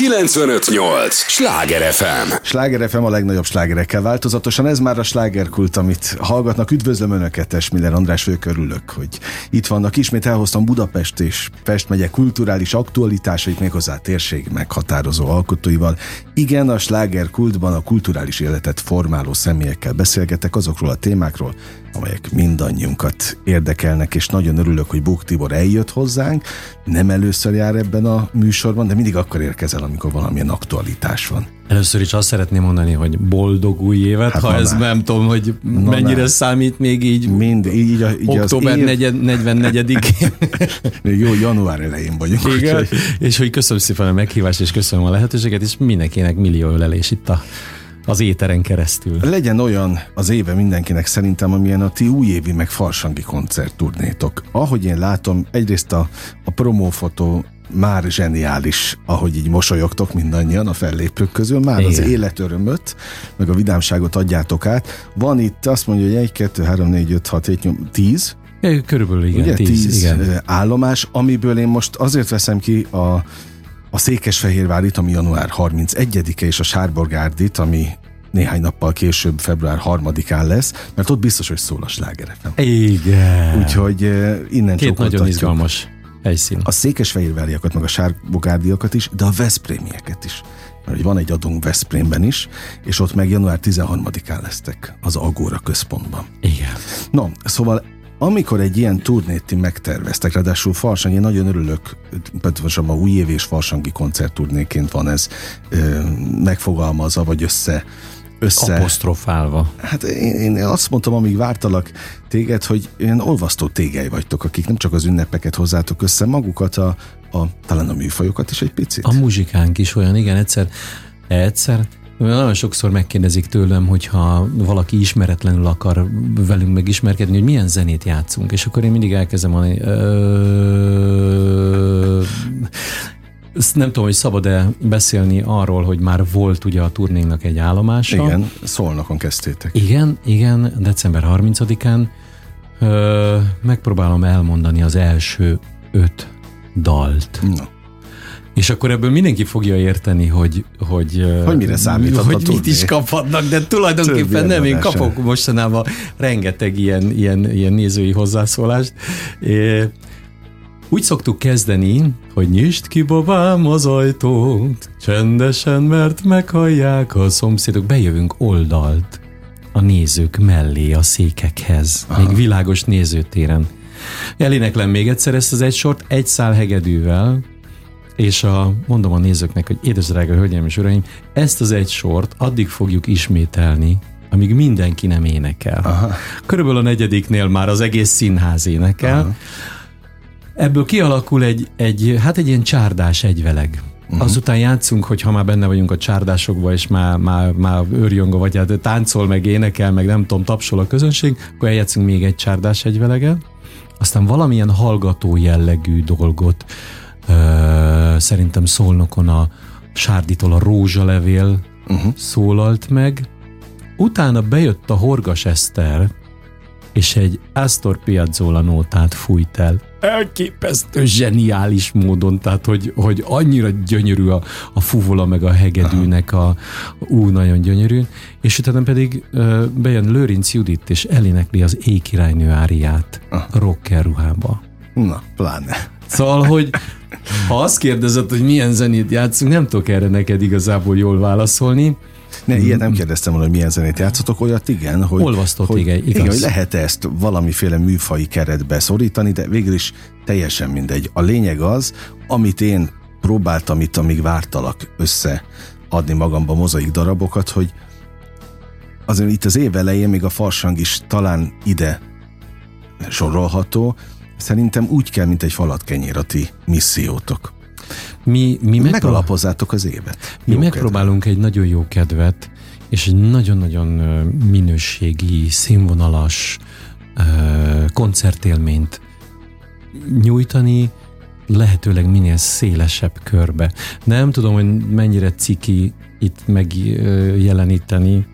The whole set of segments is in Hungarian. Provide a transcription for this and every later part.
958! Sláger FM! Sláger FM a legnagyobb slágerekkel változatosan. Ez már a slágerkult, amit hallgatnak. Üdvözlöm Önöket, Esmiller András fők örülök, hogy itt vannak. Ismét elhoztam Budapest és Pest megye kulturális aktualitásait, méghozzá térség meghatározó alkotóival. Igen, a slágerkultban a kulturális életet formáló személyekkel beszélgetek azokról a témákról, amelyek mindannyiunkat érdekelnek, és nagyon örülök, hogy Bók Tibor eljött hozzánk. Nem először jár ebben a műsorban, de mindig akkor érkezel, amikor valamilyen aktualitás van. Először is azt szeretném mondani, hogy boldog új évet, hát ha ez már. nem tudom, hogy na mennyire már. számít még így. Mind, így, így, október év... 44-ig. Jó, január elején vagyunk. Igen, úgy, és hogy köszönöm szépen a meghívást, és köszönöm a lehetőséget, és mindenkinek millió ölelés itt a az éteren keresztül. Legyen olyan az éve mindenkinek szerintem, amilyen a ti újévi meg farsangi koncertturnétok. Ahogy én látom, egyrészt a, a promófotó már zseniális, ahogy így mosolyogtok mindannyian a fellépők közül, már Igen. az életörömöt, meg a vidámságot adjátok át. Van itt, azt mondja, hogy 1, 2, 3, 4, 5, 6, 7, 8, 10. Körülbelül igen, Ugye, 10, 10 igen. állomás, amiből én most azért veszem ki a a Székesfehérvárit, ami január 31-e, és a Sárborgárdit, ami néhány nappal később, február 3-án lesz, mert ott biztos, hogy szól a slágerefem. Igen. Úgyhogy innen Két nagyon izgalmas helyszín. A székesfehérváriakat, meg a sárbogárdiakat is, de a veszprémieket is. Mert hogy van egy adunk Veszprémben is, és ott meg január 13-án lesztek az Agóra központban. Igen. No, szóval amikor egy ilyen turnét ti megterveztek, ráadásul Farsang, én nagyon örülök, pontosabban új év és Farsangi koncertturnéként van ez ö, megfogalmazva, vagy össze össze... Apostrofálva. Hát én, én azt mondtam, amíg vártalak téged, hogy ilyen olvasztó tégely vagytok, akik nem csak az ünnepeket hozzátok össze, magukat, a, a, talán a műfajokat is egy picit. A muzsikánk is olyan, igen, egyszer, egyszer nagyon sokszor megkérdezik tőlem, hogyha valaki ismeretlenül akar velünk megismerkedni, hogy milyen zenét játszunk, és akkor én mindig elkezdem mondani, ö, nem tudom, hogy szabad-e beszélni arról, hogy már volt ugye a turnénknak egy állomása. Igen, szolnokon kezdtétek. Igen, igen, december 30-án. Ö, megpróbálom elmondani az első öt dalt. No. És akkor ebből mindenki fogja érteni, hogy hogy, hogy mire számíthat hogy mit is kaphatnak, de tulajdonképpen nem, én kapok mostanában rengeteg ilyen, ilyen, ilyen nézői hozzászólást. É, úgy szoktuk kezdeni, hogy nyisd ki babám az ajtót, csendesen, mert meghallják a szomszédok. Bejövünk oldalt a nézők mellé, a székekhez, Aha. még világos nézőtéren. Eléneklem még egyszer ezt az egy sort, egy szál hegedűvel, és a, mondom a nézőknek, hogy édes drága hölgyeim és uraim, ezt az egy sort addig fogjuk ismételni, amíg mindenki nem énekel. Aha. Körülbelül a negyediknél már az egész színház énekel. Aha. Ebből kialakul egy, egy, hát egy ilyen csárdás egyveleg. Uh-huh. Azután játszunk, hogy ha már benne vagyunk a csárdásokba, és már, már, már őrjonga, vagy hát táncol, meg énekel, meg nem tudom, tapsol a közönség, akkor eljátszunk még egy csárdás egyveleget. Aztán valamilyen hallgató jellegű dolgot szerintem Szolnokon a Sárditól a rózsalevél uh-huh. szólalt meg. Utána bejött a Horgas Eszter, és egy Astor Piazzolla nótát fújt el. Elképesztő, zseniális módon, tehát hogy, hogy annyira gyönyörű a, a fuvola meg a hegedűnek a ú, nagyon gyönyörű, és utána pedig uh, bejön Lőrinc Judit, és elénekli az ékirálynő áriát uh. rocker ruhába. Na, pláne. Szóval, hogy ha azt kérdezed, hogy milyen zenét játszunk, nem tudok erre neked igazából jól válaszolni. Ne, ilyet nem kérdeztem volna, hogy milyen zenét játszotok, olyat igen, hogy, Olvasztott, hogy, igen, igaz. igen, hogy lehet ezt valamiféle műfai keretbe szorítani, de végül is teljesen mindegy. A lényeg az, amit én próbáltam itt, amíg vártalak össze adni magamba mozaik darabokat, hogy azért itt az év elején még a farsang is talán ide sorolható, Szerintem úgy kell, mint egy kenyér a ti missziótok. Mi, mi megalapozzátok az évet. Mi jó megpróbálunk kedvet. egy nagyon jó kedvet, és egy nagyon-nagyon minőségi, színvonalas koncertélményt nyújtani, lehetőleg minél szélesebb körbe. Nem tudom, hogy mennyire ciki itt megjeleníteni,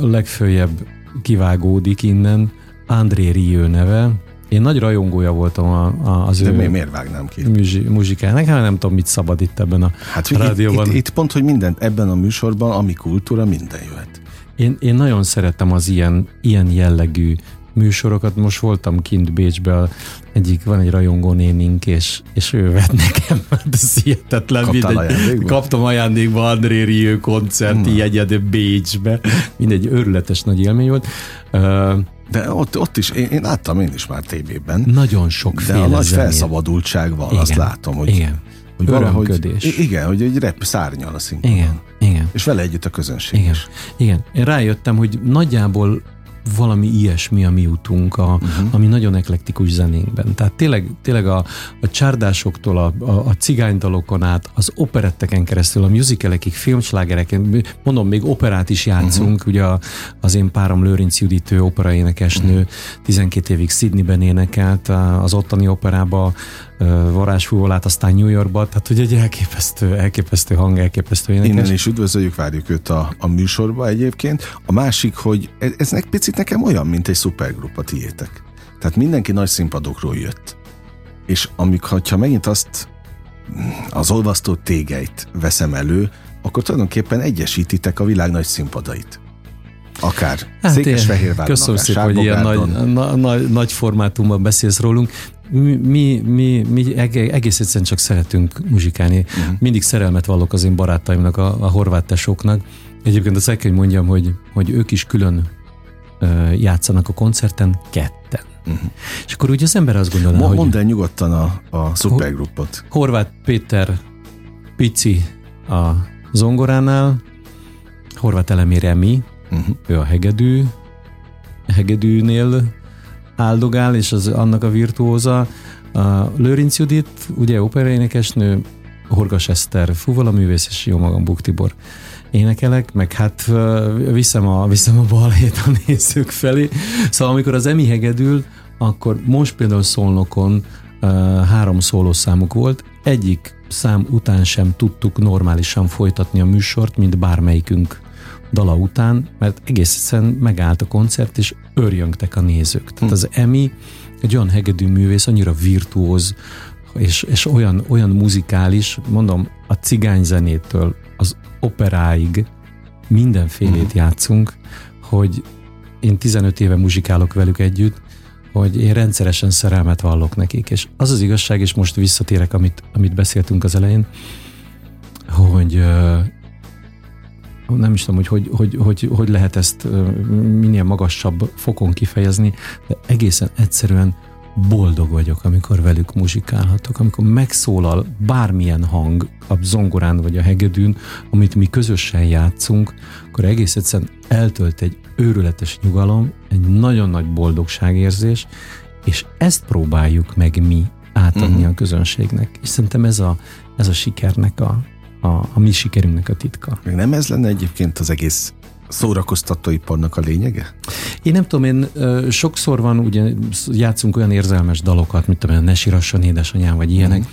legfőjebb kivágódik innen André Rieu neve, én nagy rajongója voltam a, a, az De ő mi, miért vágnám ki? muzsi, muzsikának, hát nem tudom, mit szabad itt ebben a Hát rádióban. itt, itt, itt pont, hogy minden, ebben a műsorban, ami kultúra, minden jöhet. Én, én nagyon szeretem az ilyen, ilyen jellegű műsorokat. Most voltam kint Bécsbe, egyik, van egy rajongó nénink, és, és ő vett nekem, hát ez hihetetlen. Kaptál mindegy, ajándékba? Kaptam ajándékba André Rieu koncerti Na. jegyed Bécsbe. Mindegy, őrületes nagy élmény volt. Uh, De ott, ott is, én, én láttam én is már tévében, nagyon de sokféle a nagy felszabadultság van, azt látom, hogy, Igen, hogy valahogy, igen, hogy egy rep szárnyal a színpadon. igen, igen. És vele együtt a közönség Igen, is. igen. Én rájöttem, hogy nagyjából valami ilyesmi a mi utunk, a, Mhm. uh-huh. ami nagyon eklektikus zenénkben. Tehát tényleg, tényleg a, a csárdásoktól, a, a, a cigánydalokon át, az operetteken keresztül, a musicalekig, filmslágereken, mondom, még operát is játszunk, uh-huh. ugye a, az én párom Lőrinc Judit, ő operaénekesnő, uh-huh. 12 évig Sydneyben énekelt, az ottani operába varázsfúvolát, aztán New Yorkba, tehát hogy egy elképesztő, elképesztő hang, elképesztő énekes. Innen is üdvözöljük, várjuk őt a, a műsorba egyébként. A másik, hogy ez, ez nek picit nekem olyan, mint egy szupergrup a tiétek. Tehát mindenki nagy színpadokról jött. És amikor, ha megint azt az olvasztó tégeit veszem elő, akkor tulajdonképpen egyesítitek a világ nagy színpadait. Akár hát Székesfehérváron, Köszönöm akár szépen, hogy ilyen nagy, na, nagy, nagy formátumban beszélsz rólunk. Mi, mi, mi, mi eg- egész egyszerűen csak szeretünk muzsikálni. Mhm. Uh-huh. Mindig szerelmet vallok az én barátaimnak, a, a horvát tesóknak. Egyébként azt el kell, hogy mondjam, hogy, hogy ők is külön ö, játszanak a koncerten ketten. Uh-huh. És akkor úgy az ember azt gondolná, Mo- hogy Mondd el nyugodtan a, a szupergrupot. Horváth Péter Pici a zongoránál, Horváth Elemér Emi, Uh-huh. ő a hegedű, hegedűnél áldogál, és az annak a virtuóza. A Lőrinc Judit, ugye operaénekesnő, Horgas Eszter, fuvalaművész, és jó magam Buk Tibor énekelek, meg hát viszem a, viszem a balhét a nézők felé. Szóval amikor az Emi hegedül, akkor most például Szolnokon ö, három szólószámuk volt, egyik szám után sem tudtuk normálisan folytatni a műsort, mint bármelyikünk dala után, mert egész egyszerűen megállt a koncert, és örjöngtek a nézők. Tehát az Emi egy olyan hegedű művész, annyira virtuóz, és, és olyan, olyan muzikális, mondom, a cigányzenétől az operáig mindenfélét játszunk, hogy én 15 éve muzsikálok velük együtt, hogy én rendszeresen szerelmet vallok nekik, és az az igazság, és most visszatérek, amit, amit beszéltünk az elején, hogy nem is tudom, hogy hogy, hogy, hogy hogy lehet ezt minél magasabb fokon kifejezni, de egészen egyszerűen boldog vagyok, amikor velük muzsikálhatok, amikor megszólal bármilyen hang a zongorán vagy a hegedűn, amit mi közösen játszunk, akkor egész egyszerűen eltölt egy őrületes nyugalom, egy nagyon nagy boldogságérzés, és ezt próbáljuk meg mi átadni uh-huh. a közönségnek. És szerintem ez a, ez a sikernek a, a, a mi sikerünknek a titka. Még nem ez lenne egyébként az egész szórakoztatóiparnak a lényege? Én nem tudom, én ö, sokszor van, ugye játszunk olyan érzelmes dalokat, mint tudom, ne sírasson édesanyám, vagy ilyenek, Mhm.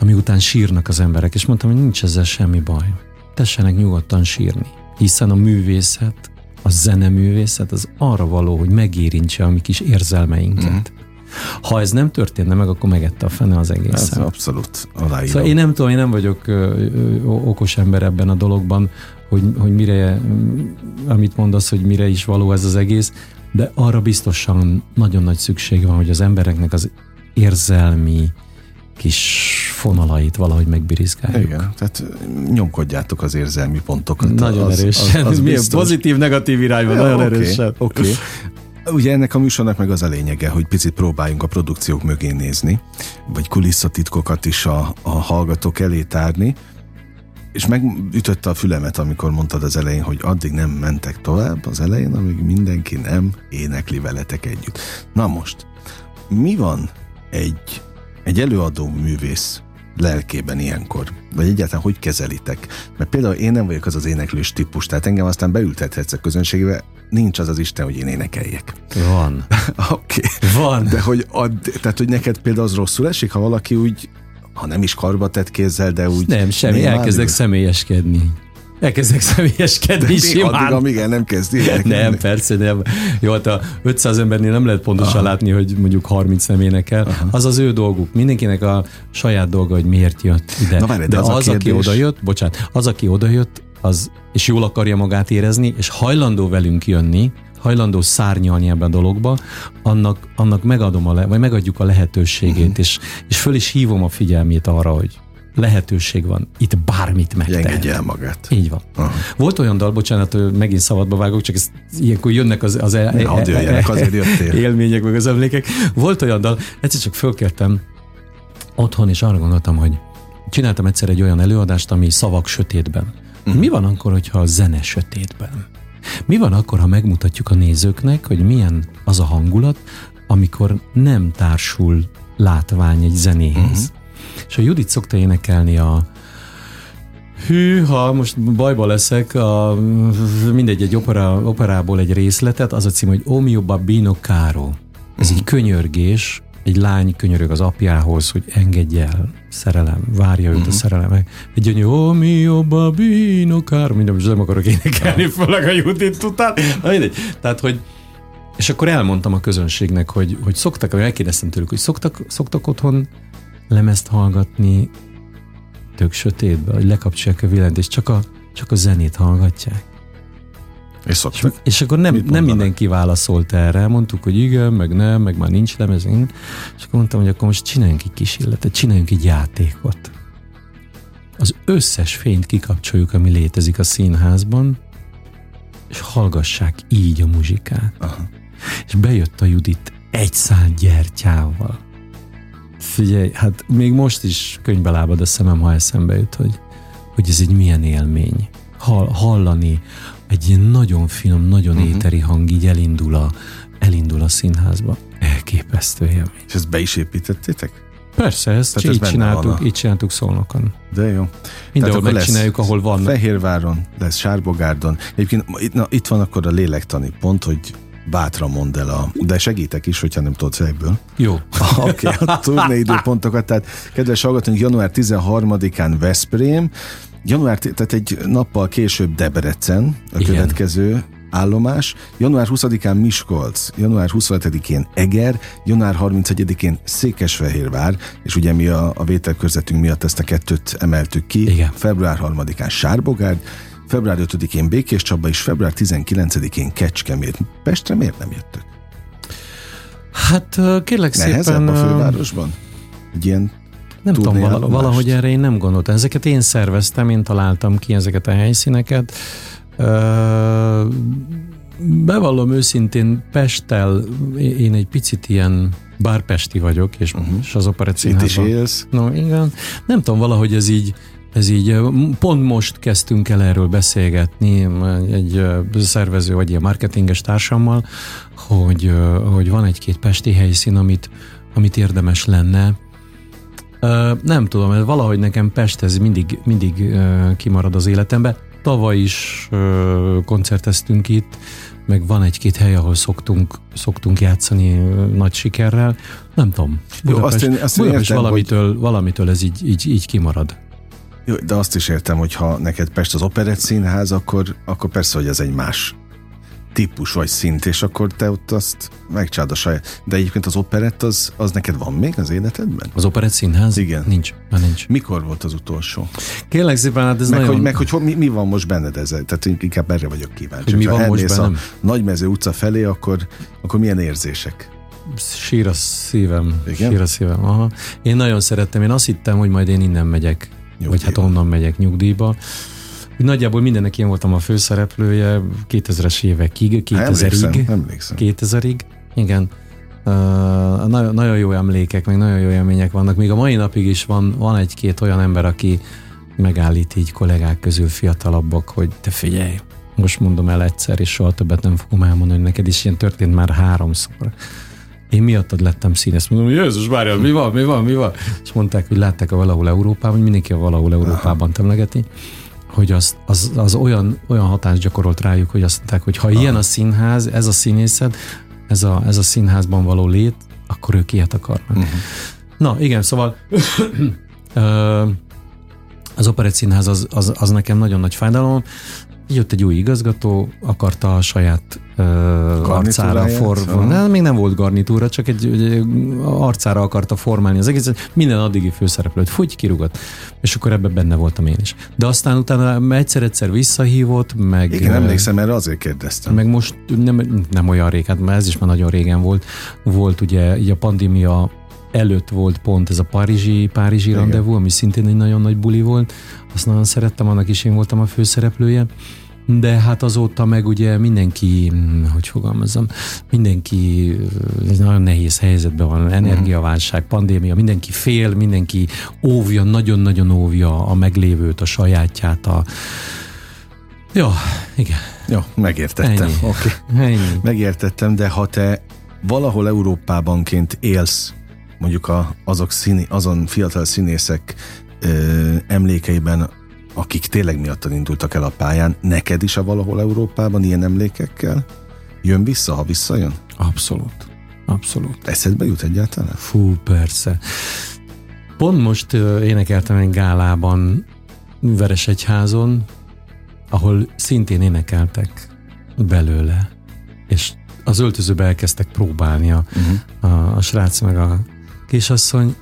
ami után sírnak az emberek, és mondtam, hogy nincs ezzel semmi baj. Tessenek nyugodtan sírni, hiszen a művészet, a zeneművészet az arra való, hogy megérintse a mi kis érzelmeinket. Mhm. Ha ez nem történne meg, akkor megette a fene az Ez egészen. abszolút aláírom. Szóval én nem tudom, én nem vagyok ö, ö, okos ember ebben a dologban, hogy, hogy mire, amit mondasz, hogy mire is való ez az egész, de arra biztosan nagyon nagy szükség van, hogy az embereknek az érzelmi kis fonalait valahogy megbirizgáljuk. Igen, tehát nyomkodjátok az érzelmi pontokat. Nagyon az, erősen. Az, az Milyen biztos. pozitív, negatív irányban, Ja, nagyon oké, erősen. Oké. Ugye ennek a műsornak meg az a lényege, hogy picit próbáljunk a produkciók mögé nézni, vagy kulisszatitkokat is a, a hallgatók elé tárni, és megütötte a fülemet, amikor mondtad az elején, hogy addig nem mentek tovább az elején, amíg mindenki nem énekli veletek együtt. Na most, mi van egy, egy előadó művész lelkében ilyenkor? Vagy egyáltalán hogy kezelitek? Mert például én nem vagyok az az éneklős típus, tehát engem aztán beültethetsz a közönségbe, nincs az az Isten, hogy én énekeljek. Van. Oké. Van. De hogy, ad, tehát, hogy neked például az rosszul esik, ha valaki úgy, ha nem is karba tett kézzel, de úgy... Nem, semmi, elkezdek személyeskedni. Elkezdek személyeskedni simán. Addig, amíg el nem kezdi. Nem, persze nem. Jó, hát a 500 embernél nem lehet pontosan Aha. látni, hogy mondjuk 30 nem énekel. Aha. Az az ő dolguk. Mindenkinek a saját dolga, hogy miért jött ide. Na, várj, de, de az, az kérdés... aki odajött, bocsánat, az, aki odajött, az, és jól akarja magát érezni, és hajlandó velünk jönni, hajlandó szárnyalni ebbe a dologba, annak, annak megadom a le, vagy megadjuk a lehetőségét, uh-huh. és, és föl is hívom a figyelmét arra, hogy lehetőség van, itt bármit megtehet. Engedje el magát. Így van. Aha. Volt olyan dal, bocsánat, hogy megint szabadba vágok, csak ez, ilyenkor jönnek az, az el, el, jöjjenek, azért jöttél. élmények, meg az emlékek. Volt olyan dal, egyszer csak fölkértem otthon, és arra gondoltam, hogy csináltam egyszer egy olyan előadást, ami szavak sötétben. Uh-huh. Mi van akkor, hogyha a zene sötétben? Mi van akkor, ha megmutatjuk a nézőknek, hogy milyen az a hangulat, amikor nem társul látvány egy zenéhez? Uh-huh. És a Judit szokta énekelni a Hű, ha most bajba leszek, a, mindegy, egy opera, operából egy részletet, az a cím, hogy O mio babbino caro. Ez uh-huh. egy könyörgés, egy lány könyörög az apjához, hogy engedj el, szerelem, várja őt uh-huh. a mhm. szerelem. Egy gyönyörű, oh mio babino caro, minden, most nem akarok énekelni, főleg a Judit után. Na, mindegy. Tehát, hogy és akkor elmondtam a közönségnek, hogy, hogy szoktak, elkérdeztem tőlük, hogy szoktak, szoktak otthon lemezt hallgatni tök sötétbe, hogy lekapcsolják a villanyt, és csak a, csak a zenét hallgatják. És, és, és akkor nem, nem mindenki válaszolt erre, mondtuk, hogy igen, meg nem, meg már nincs lemez, és akkor mondtam, hogy akkor most csináljunk egy kísérletet, csináljunk egy játékot. Az összes fényt kikapcsoljuk, ami létezik a színházban, és hallgassák így a muzsikát. Aha. És bejött a Judit egy szál gyertyával Figyelj, hát még most is könyvbe lábad a szemem, ha eszembe jut, hogy, hogy ez egy milyen élmény. Hall, hallani egy ilyen nagyon finom, nagyon uh-huh. éteri hang így elindul a, elindul a színházba. Elképesztő élmény. És ezt be is építettétek? Persze, ezt Tehát így, ez csináltuk, így csináltuk szólnokon. De jó. Mindenhol megcsináljuk, ahol van. Fehérváron, lesz Sárbogárdon. Egyébként na, itt van akkor a lélektani pont, hogy bátran mondd el a... De segítek is, hogyha nem tudsz egyből. Jó. Oké, okay, a turné időpontokat. Tehát kedves hallgatónk, január 13-án Veszprém, január, tehát egy nappal később Debrecen, a Igen. következő állomás, január 20-án Miskolc, január 27-én Eger, január 31-én Székesfehérvár, és ugye mi a, a vételkörzetünk miatt ezt a kettőt emeltük ki, Igen. február 3-án Sárbogárd, február 5-én Békés Csaba és február 19-én Kecskemét. Pestre miért nem jöttök? Hát kérlek Nehezebb szépen... a fővárosban? Egy ilyen nem tudom, vala, valahogy erre én nem gondoltam. Ezeket én szerveztem, én találtam ki ezeket a helyszíneket. Bevallom őszintén, Pesttel én egy picit ilyen bárpesti vagyok, és, uh-huh. és az operett Itt is élsz? No, igen. Nem tudom, valahogy ez így ez így, pont most kezdtünk el erről beszélgetni egy szervező vagy ilyen marketinges társammal, hogy, hogy van egy-két pesti helyszín, amit, amit érdemes lenne. Nem tudom, mert valahogy nekem Pest ez mindig, mindig kimarad az életembe. Tavaly is koncerteztünk itt, meg van egy-két hely, ahol szoktunk, szoktunk játszani nagy sikerrel. Nem tudom. Budapest, Jó, azt én, azt én Budapest értem, valamitől, hogy... valamitől ez így, így, így kimarad. Jó, de azt is értem, hogy ha neked Pest az operett színház, akkor, akkor persze, hogy ez egy más típus vagy szint, és akkor te ott azt megcsáld a saját. De egyébként az operett, az, az neked van még az életedben? Az operett színház? Igen. Nincs, már nincs. Mikor volt az utolsó? Kérlek szépen, hát ez meg, nagyon... Hogy, meg hogy mi, mi van most benned ezzel? Tehát inkább erre vagyok kíváncsi. Hogy mi van most bennem? a Nagymező utca felé, akkor, akkor milyen érzések? Sír a szívem. Igen? Sír a szívem, aha. Én nagyon szerettem, én azt hittem, hogy majd én innen megyek Nyugdíjba. vagy hát onnan megyek nyugdíjba. Nagyjából mindennek én voltam a főszereplője 2000-es évekig, 2000-ig. Emlékszem, 2000-ig, igen. Uh, nagyon, nagyon jó emlékek, meg nagyon jó élmények vannak. Még a mai napig is van, van egy-két olyan ember, aki megállít így kollégák közül fiatalabbak, hogy te figyelj, most mondom el egyszer, és soha többet nem fogom elmondani, hogy neked is ilyen történt már háromszor én miattad lettem színész. Mondom, Jézus várjál, mi van, mi van, mi van? És mondták, hogy látták a valahol Európában, hogy mindenki a valahol Európában temlegeti, hogy az, az, az olyan, olyan hatást gyakorolt rájuk, hogy azt mondták, hogy ha Aha. ilyen a színház, ez a színészet, ez a, ez a színházban való lét, akkor ők ilyet akarnak. Uh-huh. Na, igen, szóval az Operett Színház az, az, az nekem nagyon nagy fájdalom. Jött egy új igazgató, akarta a saját uh, arcára formálni. Nem, még nem volt garnitúra, csak egy, egy arcára akarta formálni az egészet. Minden addigi főszereplőt fúgy, kirúgott. És akkor ebben benne voltam én is. De aztán utána egyszer-egyszer visszahívott, meg... Igen, emlékszem, erre azért kérdeztem. Meg most nem, nem olyan rég, hát ez is már nagyon régen volt. Volt ugye így a pandémia előtt volt pont ez a Párizsi, Párizsi rendezvú, ami szintén egy nagyon nagy buli volt. Azt nagyon szerettem, annak is én voltam a főszereplője. De hát azóta meg ugye mindenki, hogy fogalmazom, mindenki nagyon nehéz helyzetben van, energiaválság, pandémia, mindenki fél, mindenki óvja, nagyon-nagyon óvja a meglévőt, a sajátját, a... Ja, igen. Jó, megértettem. Oké. Okay. Megértettem, de ha te valahol Európábanként élsz mondjuk a, azok színi, azon fiatal színészek ö, emlékeiben, akik tényleg miattan indultak el a pályán, neked is a valahol Európában ilyen emlékekkel jön vissza, ha visszajön? Abszolút. Abszolút. Eszedbe jut egyáltalán? Fú, persze. Pont most ö, énekeltem egy gálában Veresegyházon, ahol szintén énekeltek belőle, és az öltözőbe elkezdtek próbálni a, uh-huh. a, a srác meg a kisasszony,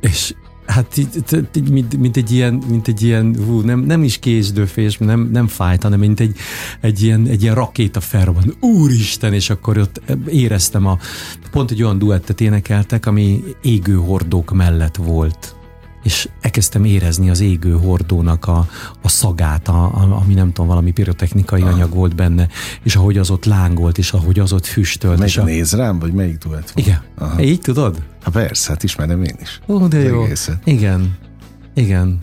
és Hát így, mint, mint, egy ilyen, mint egy ilyen hú, nem, nem is késdőfés, nem, nem fájt, hanem mint egy, egy ilyen, egy ilyen rakéta felrobban. Úristen, és akkor ott éreztem a, pont egy olyan duettet énekeltek, ami égő hordók mellett volt és elkezdtem érezni az égő hordónak a, a szagát, a, a, ami nem tudom, valami pirotechnikai ah. anyag volt benne, és ahogy az ott lángolt, és ahogy az ott füstölt. Melyik és a... néz rám, vagy melyik duett volt? Igen. Aha. Így tudod? Hát persze, hát ismerem én is. Ó, de jó. Egészet. Igen. Igen.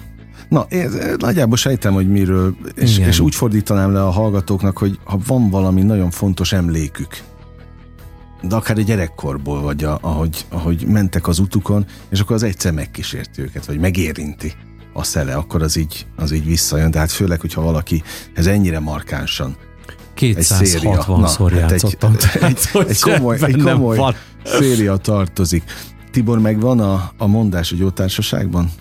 Na, én nagyjából sejtem, hogy miről, és, és úgy fordítanám le a hallgatóknak, hogy ha van valami nagyon fontos emlékük, de akár a gyerekkorból, vagy a, ahogy, ahogy mentek az utukon, és akkor az egyszer megkísérti őket, vagy megérinti a szele, akkor az így, az így visszajön. De hát főleg, hogyha valaki ez ennyire markánsan 260-szor hát játszottam. Egy, egy, egy, egy komoly, egy komoly széria tartozik. Tibor, megvan a, a mondás, hogy jó társaságban?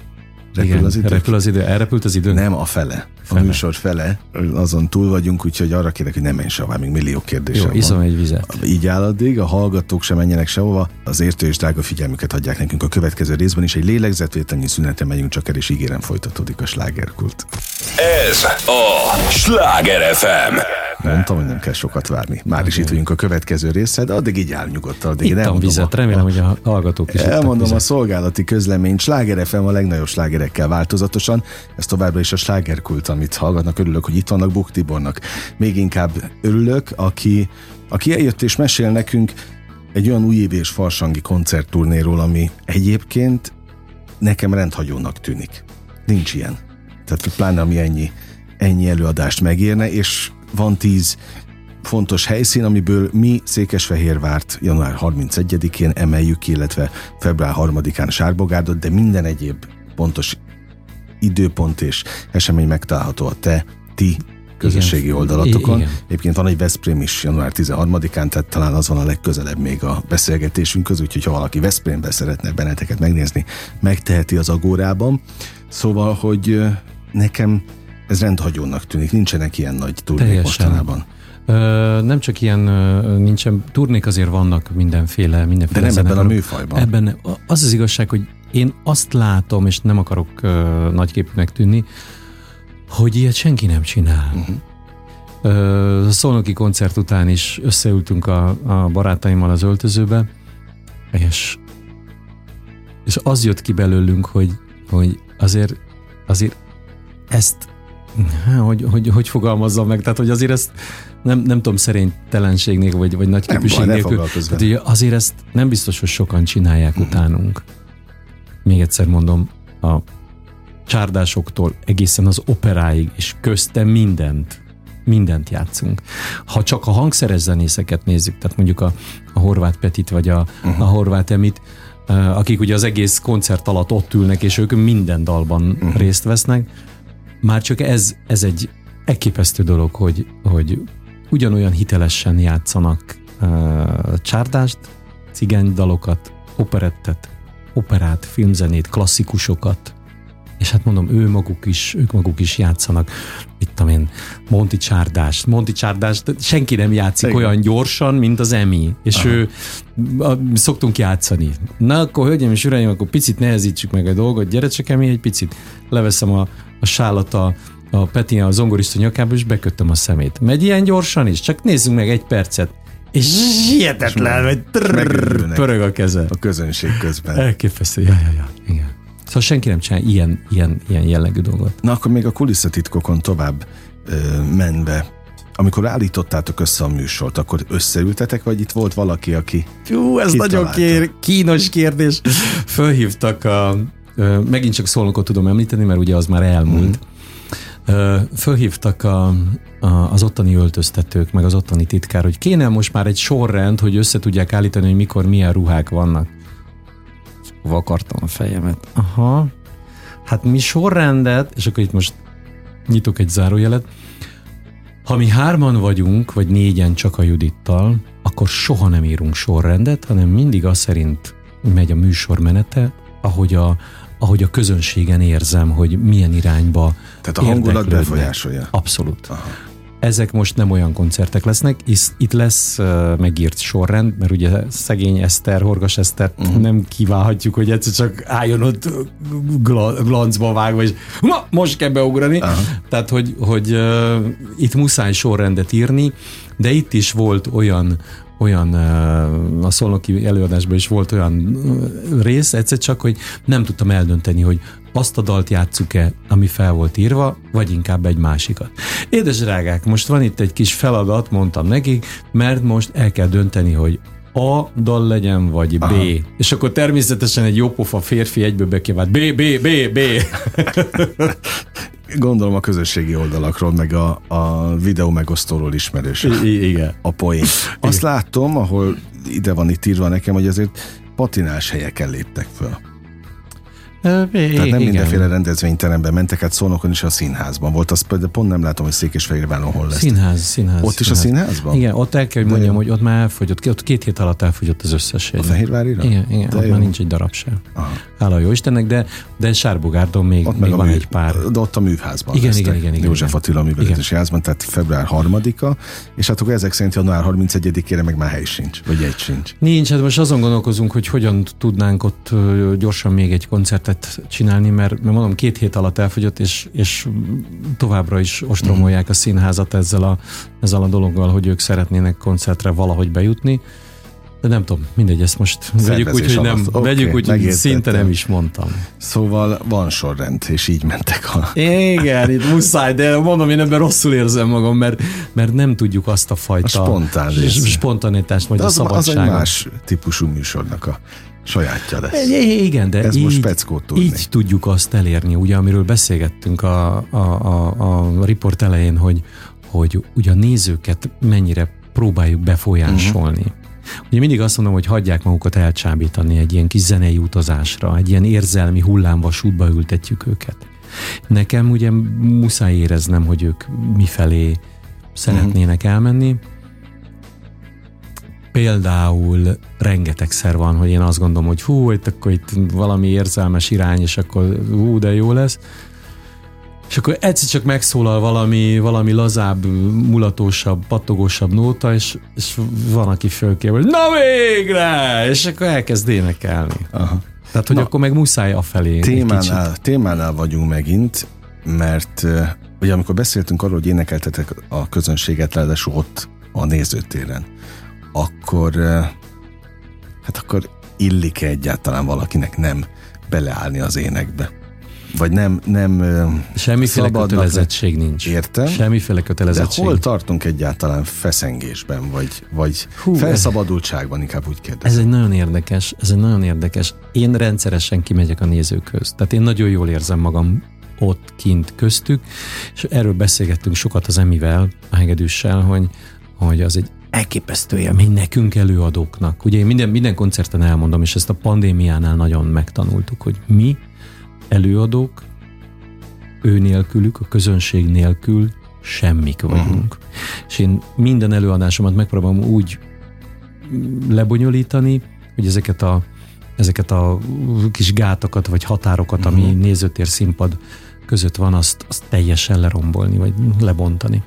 Repül Igen, az idő? repül az idő. Elrepült az idő? Nem, a fele. fele. A műsor fele. Azon túl vagyunk, úgyhogy arra kérek, hogy ne menj sehova, még millió kérdés. Jó, iszom egy vizet. Így áll addig, a hallgatók sem menjenek sehova, az értő és drága figyelmüket adják nekünk a következő részben is. Egy lélegzetvételnyi szüneten megyünk csak el, és ígérem folytatódik a slágerkult. Ez a Sláger FM. Mondtam, hogy nem kell sokat várni. Már is itt vagyunk a következő része, de addig így áll nyugodtan. Addig Ittam vizet, remélem, hogy a hallgatók is Elmondom vizet. a szolgálati közlemény. Sláger FM a legnagyobb slágerekkel változatosan. Ez továbbra is a slágerkult, amit hallgatnak. Örülök, hogy itt vannak Buk Tibornak. Még inkább örülök, aki, aki eljött és mesél nekünk egy olyan újévi és farsangi koncertturnéról, ami egyébként nekem rendhagyónak tűnik. Nincs ilyen. Tehát pláne ami ennyi, ennyi előadást megérne, és van tíz fontos helyszín, amiből mi Székesfehérvárt január 31-én emeljük ki, illetve február 3-án Sárbogárdot, de minden egyéb pontos időpont és esemény megtalálható a te, ti közösségi igen. oldalatokon. Igen. Egyébként van egy Veszprém is január 13-án, tehát talán az van a legközelebb még a beszélgetésünk közül, úgyhogy ha valaki Veszprémbe szeretne benneteket megnézni, megteheti az agórában. Szóval, hogy nekem ez rendhagyónak tűnik, nincsenek ilyen nagy turnék mostanában. Ö, nem csak ilyen, nincsen, turnék azért vannak mindenféle, mindenféle De nem ebben a műfajban. Ebben az az igazság, hogy én azt látom, és nem akarok uh, nagyképűnek tűnni, hogy ilyet senki nem csinál. Uh-huh. Uh, a Szolnoki koncert után is összeültünk a, a barátaimmal az öltözőbe, és, és az jött ki belőlünk, hogy, hogy azért, azért ezt hogy, hogy, hogy fogalmazzam meg, tehát hogy azért ezt nem, nem tudom, szerénytelenségnél vagy, vagy nagy képűség nélkül. Tehát, azért ezt nem biztos, hogy sokan csinálják uh-huh. utánunk. Még egyszer mondom, a csárdásoktól egészen az operáig, és köztem mindent, mindent játszunk. Ha csak a hangszeres zenészeket nézzük, tehát mondjuk a, a Horváth Petit vagy a, uh-huh. a Horváth Emit, akik ugye az egész koncert alatt ott ülnek, és ők minden dalban uh-huh. részt vesznek, már csak ez, ez egy elképesztő dolog, hogy, hogy ugyanolyan hitelesen játszanak uh, csárdást, cigány dalokat, operettet, operát, filmzenét, klasszikusokat, és hát mondom, ő maguk is, ők maguk is játszanak, itt tudom én, Monti Csárdást. Monti Csárdást senki nem játszik Igen. olyan gyorsan, mint az Emi, és Aha. ő a, szoktunk játszani. Na akkor, hölgyeim és uraim, akkor picit nehezítsük meg a dolgot, gyere csak Emi egy picit, leveszem a, a sálat a, a Peti a zongorista nyakába, és beköttem a szemét. Megy ilyen gyorsan is? Csak nézzünk meg egy percet. És hihetetlen, hogy pörög a keze. A közönség közben. Elképesztő, ja, ja, ja, igen. Szóval senki nem csinál ilyen, ilyen, ilyen jellegű dolgot. Na akkor még a kulisszatitkokon tovább ö, menve, amikor állítottátok össze a műsort, akkor összeültetek, vagy itt volt valaki, aki Jú, ez nagyon kér, kínos kérdés. Fölhívtak a, ö, megint csak szólnokot tudom említeni, mert ugye az már elmúlt. Mm. fölhívtak a, a, az ottani öltöztetők, meg az ottani titkár, hogy kéne most már egy sorrend, hogy össze tudják állítani, hogy mikor milyen ruhák vannak vakartam a fejemet. Aha. Hát mi sorrendet, és akkor itt most nyitok egy zárójelet, ha mi hárman vagyunk, vagy négyen csak a Judittal, akkor soha nem írunk sorrendet, hanem mindig az szerint megy a műsor menete, ahogy a, ahogy a közönségen érzem, hogy milyen irányba Tehát a hangulat befolyásolja. Abszolút. Aha ezek most nem olyan koncertek lesznek, itt lesz uh, megírt sorrend, mert ugye szegény Eszter, Horgas Eszter uh-huh. nem kívánhatjuk, hogy egyszer csak álljon ott gl- glancba vágva, és ma, most kell beugrani. Uh-huh. Tehát, hogy, hogy uh, itt muszáj sorrendet írni, de itt is volt olyan olyan, a szolnoki előadásban is volt olyan rész, egyszer csak, hogy nem tudtam eldönteni, hogy azt a dalt játsszuk-e, ami fel volt írva, vagy inkább egy másikat. Édes drágák, most van itt egy kis feladat, mondtam nekik, mert most el kell dönteni, hogy a dal legyen, vagy B. Aha. És akkor természetesen egy jópofa férfi egyből bekivált B, B, B, B. Gondolom a közösségi oldalakról, meg a, a videó megosztóról ismerős. I- igen. A poén. Azt igen. látom, ahol ide van itt írva nekem, hogy azért patinás helyeken léptek föl. Tehát nem igen. mindenféle rendezvényteremben mentek, hát Szolnokon is a színházban volt, az de pont nem látom, hogy Székesfehérváron hol lesz. Színház, színház. Ott színház. is a színházban? Igen, ott el kell, hogy mondjam, hogy ott már elfogyott, ott két hét alatt elfogyott az összes. A Fehérvárira? Igen, igen de ott jó. már nincs egy darab sem. Hála jó Istennek, de, de Sárbogárdon még, ott még van mű, egy pár. De ott a műházban. Igen, igen, igen, igen. József Attila művelődési házban, tehát február 3-a, és hát akkor ezek szerint január 31-ére meg már hely sincs, vagy egy sincs. Nincs, hát most azon gondolkozunk, hogy hogyan tudnánk ott gyorsan még egy koncertet csinálni, mert, mert mondom, két hét alatt elfogyott, és, és továbbra is ostromolják a színházat ezzel a, ezzel a dologgal, hogy ők szeretnének koncertre valahogy bejutni. De nem tudom, mindegy, ezt most vegyük úgy, hogy nem, okay, vegyük úgy, hogy szinte nem is mondtam. Szóval van sorrend, és így mentek a... Igen, itt muszáj, de mondom, én ebben rosszul érzem magam, mert, mert nem tudjuk azt a fajta... A spontán spontanitást, vagy de az, a szabadságot. Az egy más típusú műsornak a sajátja lesz. Igen, de Ez így, most így tudjuk azt elérni, ugye, amiről beszélgettünk a, a, a, a riport elején, hogy, hogy ugye a nézőket mennyire próbáljuk befolyásolni. Uh-huh. Ugye mindig azt mondom, hogy hagyják magukat elcsábítani egy ilyen kis zenei utazásra, egy ilyen érzelmi hullámvasútba ültetjük őket. Nekem ugye muszáj éreznem, hogy ők mifelé szeretnének elmenni, Például rengetegszer van, hogy én azt gondolom, hogy hú, itt akkor itt valami érzelmes irány, és akkor hú, de jó lesz. És akkor egyszer csak megszólal valami, valami lazább, mulatósabb, pattogósabb nóta, és, és van, aki fölkér, hogy na végre! És akkor elkezd énekelni. Aha. Tehát, hogy na, akkor meg muszáj afelé. Témánál, témánál vagyunk megint, mert ugye amikor beszéltünk arról, hogy énekeltetek a közönséget, ráadásul ott a nézőtéren, akkor hát akkor illik-e egyáltalán valakinek nem beleállni az énekbe? Vagy nem, nem Semmiféle kötelezettség nincs. Értem. Semmiféle kötelezettség. De hol tartunk egyáltalán feszengésben, vagy, vagy Hú, felszabadultságban, inkább úgy kérdezem. Ez egy nagyon érdekes, ez egy nagyon érdekes. Én rendszeresen kimegyek a nézőköz. Tehát én nagyon jól érzem magam ott kint köztük, és erről beszélgettünk sokat az Emivel, a hegedűssel, hogy, hogy az egy elképesztő élmény nekünk előadóknak. Ugye én minden, minden koncerten elmondom, és ezt a pandémiánál nagyon megtanultuk, hogy mi előadók, ő nélkülük, a közönség nélkül semmik vagyunk. Uh-huh. És én minden előadásomat megpróbálom úgy lebonyolítani, hogy ezeket a ezeket a kis gátakat, vagy határokat, ami uh-huh. nézőtér színpad között van, azt, azt teljesen lerombolni, vagy lebontani.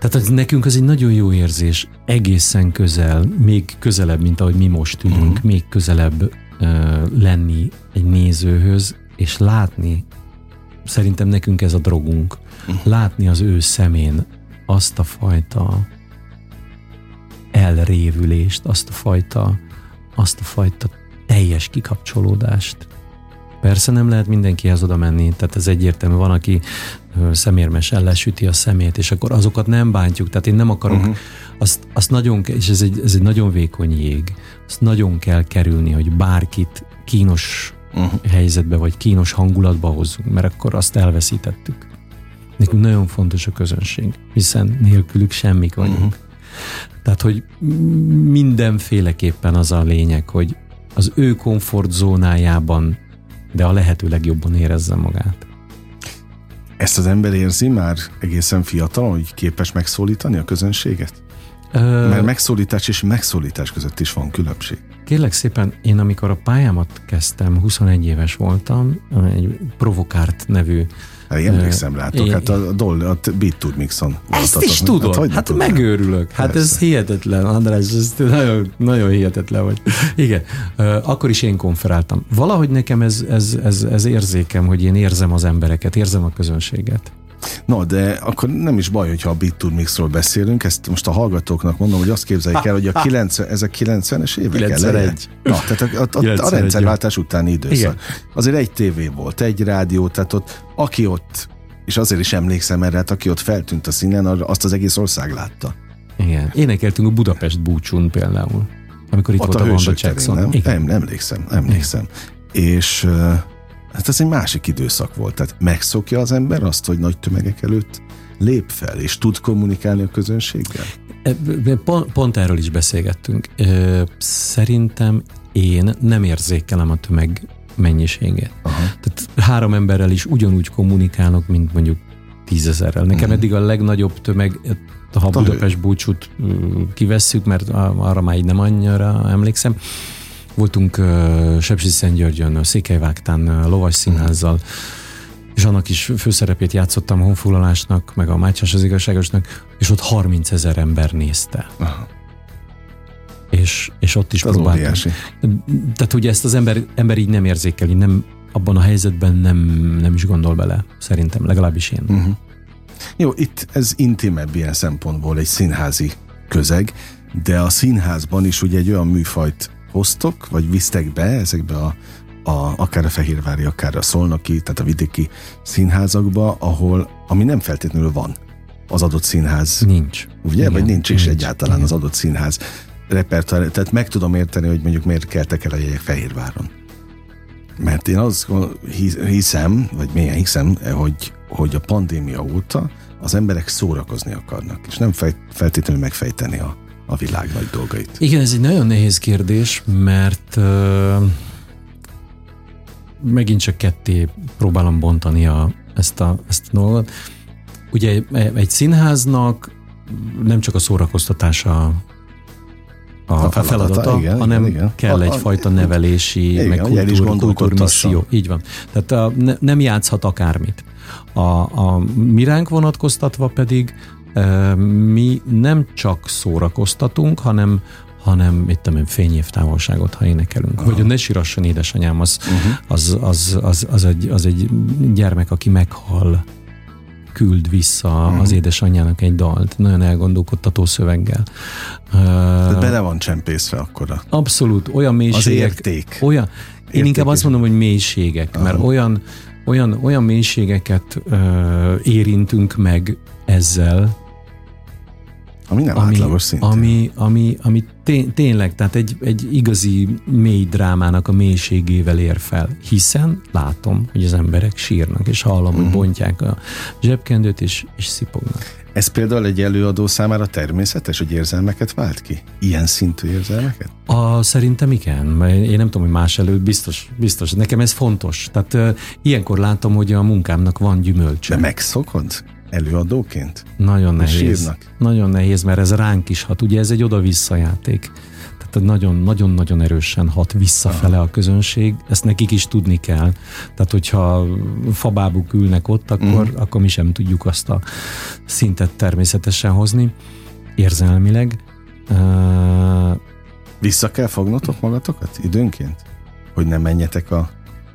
Tehát az, nekünk az egy nagyon jó érzés, egészen közel, még közelebb, mint ahogy mi most ülünk, uh-huh. még közelebb uh, lenni egy nézőhöz, és látni, szerintem nekünk ez a drogunk, uh-huh. látni az ő szemén azt a fajta elrévülést, azt a fajta, azt a fajta teljes kikapcsolódást. Persze nem lehet mindenkihez oda menni, tehát ez egyértelmű. Van, aki szemérmesen lesüti a szemét, és akkor azokat nem bántjuk. Tehát én nem akarok, uh-huh. azt, azt nagyon, és ez egy, ez egy nagyon vékony jég, azt nagyon kell kerülni, hogy bárkit kínos uh-huh. helyzetbe, vagy kínos hangulatba hozzunk, mert akkor azt elveszítettük. Nekünk nagyon fontos a közönség, hiszen nélkülük semmik vagyunk. Uh-huh. Tehát, hogy mindenféleképpen az a lényeg, hogy az ő komfortzónájában, de a lehető legjobban érezze magát. Ezt az ember érzi már egészen fiatal, hogy képes megszólítani a közönséget? Ö... Mert megszólítás és megszólítás között is van különbség. Kérlek szépen, én amikor a pályámat kezdtem, 21 éves voltam, egy Provokárt nevű Hát emlékszem rátok, hát a, Doll, a Beat Tour Mixon. Ezt is tudod, hát, hát megőrülök. Hát Persze. ez hihetetlen, András, ez nagyon, nagyon hihetetlen vagy. Igen, akkor is én konferáltam. Valahogy nekem ez, ez, ez, ez érzékem, hogy én érzem az embereket, érzem a közönséget. No, de akkor nem is baj, hogyha a Beat Tour Mixról beszélünk, ezt most a hallgatóknak mondom, hogy azt képzeljék el, hogy a 90, ezek 90-es évek 91. Na, tehát a, a, a, a rendszerváltás utáni időszak. Igen. Azért egy tévé volt, egy rádió, tehát ott aki ott, és azért is emlékszem erre, hát aki ott feltűnt a színen, azt az egész ország látta. Igen. Énekeltünk a Budapest búcsún például, amikor itt ott volt a, a Wanda Jackson. Nem? Igen. Nem, emlékszem, emlékszem. Igen. És Hát ez egy másik időszak volt. Tehát megszokja az ember azt, hogy nagy tömegek előtt lép fel, és tud kommunikálni a közönséggel? Pont, pont erről is beszélgettünk. Szerintem én nem érzékelem a tömeg mennyiségét. Aha. Tehát három emberrel is ugyanúgy kommunikálok, mint mondjuk tízezerrel. Nekem uh-huh. eddig a legnagyobb tömeg, ha a Budapest búcsút kivesszük, mert arra már így nem annyira emlékszem, Voltunk uh, Sepsi-Szentgyörgyön, Székelyvágtán, uh, Lovas Színházzal, és annak is főszerepét játszottam a honfoglalásnak, meg a Mátyás az igazságosnak, és ott 30 ezer ember nézte. Aha. És, és ott is próbáltam. Tehát ugye ezt az ember, ember így nem érzékeli, nem, abban a helyzetben nem, nem is gondol bele, szerintem, legalábbis én. Uh-huh. Jó, itt ez intimebb ilyen szempontból egy színházi közeg, de a színházban is ugye egy olyan műfajt hoztok, vagy visztek be ezekbe a, a, akár a Fehérvári, akár a Szolnoki, tehát a vidéki színházakba, ahol, ami nem feltétlenül van az adott színház. Nincs. Ugye? Igen, vagy nincs is nincs, egyáltalán igen. az adott színház repertoár. Tehát meg tudom érteni, hogy mondjuk miért keltek el a jegyek Fehérváron. Mert én azt hiszem, vagy milyen hiszem, hogy, hogy a pandémia óta az emberek szórakozni akarnak, és nem feltétlenül megfejteni a, a világ nagy dolgait? Igen, ez egy nagyon nehéz kérdés, mert uh, megint csak ketté próbálom bontani a, ezt, a, ezt a dolgot. Ugye egy színháznak nem csak a szórakoztatása a, a feladata, feladata igen, hanem igen. kell a, egyfajta a, nevelési, igen, meg kultúr, kultúrmisszió. Így van. Tehát a, ne, nem játszhat akármit. A, a miránk vonatkoztatva pedig mi nem csak szórakoztatunk, hanem hanem mit tudom én, távolságot, ha énekelünk. Aha. Vagy a Ne sírasson édesanyám, az, uh-huh. az, az, az, az, egy, az egy gyermek, aki meghal, küld vissza uh-huh. az édesanyjának egy dalt, nagyon elgondolkodtató szöveggel. Tehát uh, bele van csempészve akkora. Abszolút, olyan mélységek. Az érték. Olyan, érték én inkább azt mondom, hogy mélységek, uh-huh. mert olyan, olyan, olyan mélységeket uh, érintünk meg ezzel, ami nem ami, átlagos szintén. Ami, ami, ami té- tényleg, tehát egy, egy igazi mély drámának a mélységével ér fel, hiszen látom, hogy az emberek sírnak, és hallom, uh-huh. hogy mhm. bontják a zsebkendőt, és, és szipognak. Ez például egy előadó számára természetes, hogy érzelmeket vált ki? Ilyen szintű érzelmeket? A, szerintem igen, én nem tudom, hogy más előtt biztos, biztos. Nekem ez fontos. Tehát uh, ilyenkor látom, hogy a munkámnak van gyümölcse. De megszokod? előadóként? Nagyon nehéz. Sírnak. Nagyon nehéz, mert ez ránk is hat. Ugye ez egy oda-vissza játék. Tehát nagyon-nagyon-nagyon erősen hat visszafele a közönség, ezt nekik is tudni kell. Tehát, hogyha fabábuk ülnek ott, akkor, uh-huh. akkor mi sem tudjuk azt a szintet természetesen hozni, érzelmileg. Uh, Vissza kell fognotok magatokat időnként? Hogy ne menjetek a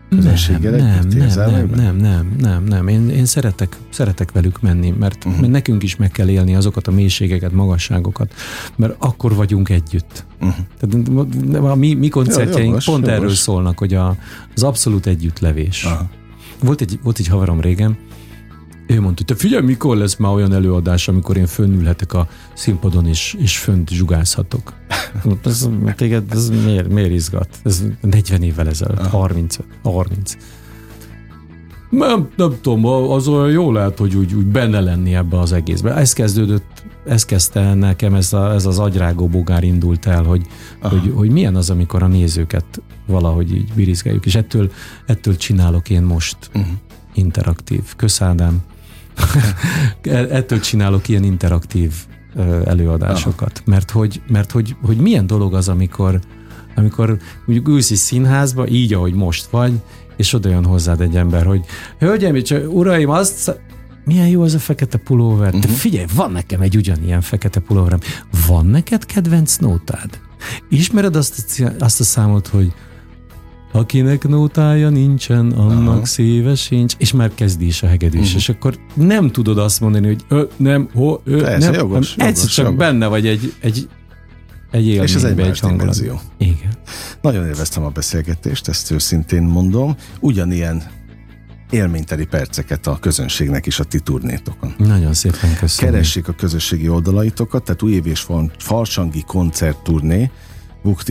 közönséggel nem, nem, nem, nem, nem, nem, nem. Én, én szeretek, szeretek velük menni, mert, uh-huh. mert nekünk is meg kell élni azokat a mélységeket, magasságokat, mert akkor vagyunk együtt. Uh-huh. Tehát a mi, mi koncertjeink jogos, pont jogos. erről szólnak, hogy a, az abszolút együttlevés. Uh-huh. Volt egy, volt egy haverom régen, ő mondta, te figyelj, mikor lesz már olyan előadás, amikor én fönnülhetek a színpadon és, és fönt zsugázhatok. Ez, téged, ez miért, miért izgat? Ez 40 évvel ezelőtt, 30. 30. Nem, nem tudom, az olyan jó lehet, hogy úgy, úgy benne lenni ebbe az egészbe. Ez kezdődött, ez kezdte nekem, ez, a, ez az agyrágó bogár indult el, hogy, hogy, hogy milyen az, amikor a nézőket valahogy így birizgáljuk, és ettől, ettől csinálok én most uh-huh. interaktív. Köszádám. Ettől csinálok ilyen interaktív előadásokat. Mert, hogy, mert hogy, hogy milyen dolog az, amikor, amikor mondjuk ülsz egy színházba, így, ahogy most vagy, és oda jön hozzád egy ember, hogy hölgyeim és uraim, azt milyen jó az a fekete pulóver. Uh-huh. De mhm. figyelj, van nekem egy ugyanilyen fekete pulóverem. Van neked kedvenc nótád? Ismered azt a, azt a számot, hogy Akinek nótája nincsen, annak Aha. szíve sincs, és már kezdi is a hegedűs, uh-huh. és akkor nem tudod azt mondani, hogy ö, nem, ho, ö, Persze, nem, jogos, nem. egyszer csak jogos. benne vagy egy, egy, egy élménybe, és ez egy, egy dimenzió. Igen. Nagyon élveztem a beszélgetést, ezt őszintén mondom. Ugyanilyen élményteli perceket a közönségnek is a ti turnétokon. Nagyon szépen köszönöm. Keressék a közösségi oldalaitokat, tehát újév és Falsangi koncertturné.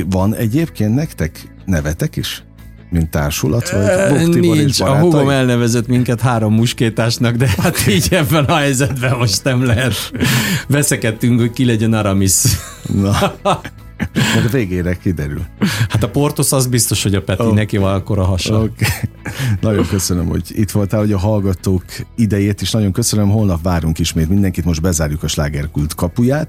Van egyébként nektek nevetek is? Mint társulat? Vagy Nincs, a húgom elnevezett minket három muskétásnak, de hát így ebben a helyzetben most nem lehet. Veszekedtünk, hogy ki legyen Aramis. Na. Mert végére kiderül. Hát a Portos az biztos, hogy a Peti oh. neki van akkor a hasa. Okay. Nagyon köszönöm, hogy itt voltál, hogy a hallgatók idejét is nagyon köszönöm. Holnap várunk ismét mindenkit, most bezárjuk a slágerkult kapuját,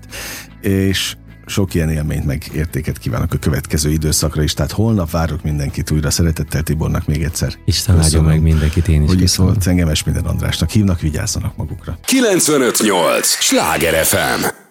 és sok ilyen élményt meg értéket kívánok a következő időszakra is, tehát holnap várok mindenkit újra. Szeretettel Tibornak még egyszer. Isten áldjon meg mindenkit, én is Hogy is volt, engem minden Andrásnak hívnak, vigyázzanak magukra. 958! Sláger FM!